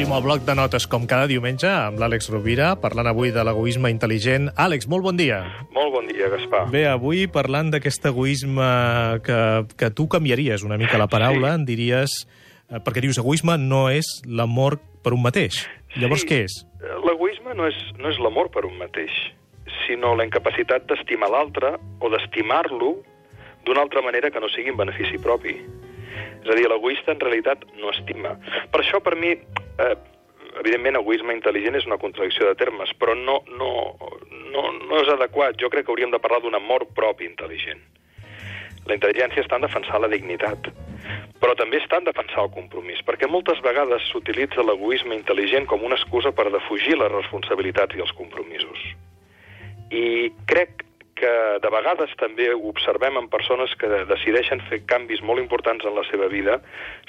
Obrim el bloc de notes com cada diumenge amb l'Àlex Rovira, parlant avui de l'egoisme intel·ligent. Àlex, molt bon dia. Molt bon dia, Gaspar. Bé, avui parlant d'aquest egoisme que, que tu canviaries una mica la paraula, sí. en diries... eh, Perquè dius, egoisme no és l'amor per un mateix. Llavors, Sí. què és? L'egoisme no és, no és l'amor per un mateix, sinó la incapacitat d'estimar l'altre o d'estimar-lo d'una altra manera que no sigui en benefici propi. És a dir, l'egoista en realitat no estima. Per això, per mi, eh, evidentment, egoisme intel·ligent és una contradicció de termes, però no, no, no, no és adequat. Jo crec que hauríem de parlar d'un amor propi intel·ligent. La intel·ligència està en defensar la dignitat, però també està en defensar el compromís, perquè moltes vegades s'utilitza l'egoisme intel·ligent com una excusa per defugir les responsabilitats i els compromisos. I crec de vegades també ho observem en persones que decideixen fer canvis molt importants en la seva vida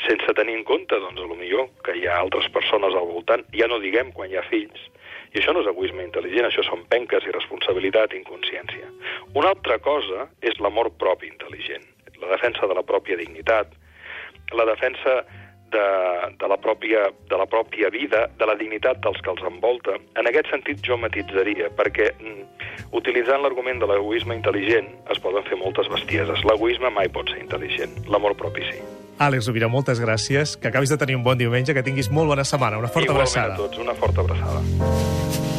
sense tenir en compte, doncs, a lo millor, que hi ha altres persones al voltant, ja no diguem quan hi ha fills. I això no és egoisme intel·ligent, això són penques, irresponsabilitat i inconsciència. Una altra cosa és l'amor propi intel·ligent, la defensa de la pròpia dignitat, la defensa de, de, la pròpia, de la pròpia vida, de la dignitat dels que els envolta. En aquest sentit jo matitzaria, perquè mm, utilitzant l'argument de l'egoisme intel·ligent es poden fer moltes bestieses. L'egoisme mai pot ser intel·ligent, l'amor propi sí. Àlex Rovira, moltes gràcies. Que acabis de tenir un bon diumenge, que tinguis molt bona setmana. Una forta Igualment abraçada. a tots, una forta abraçada.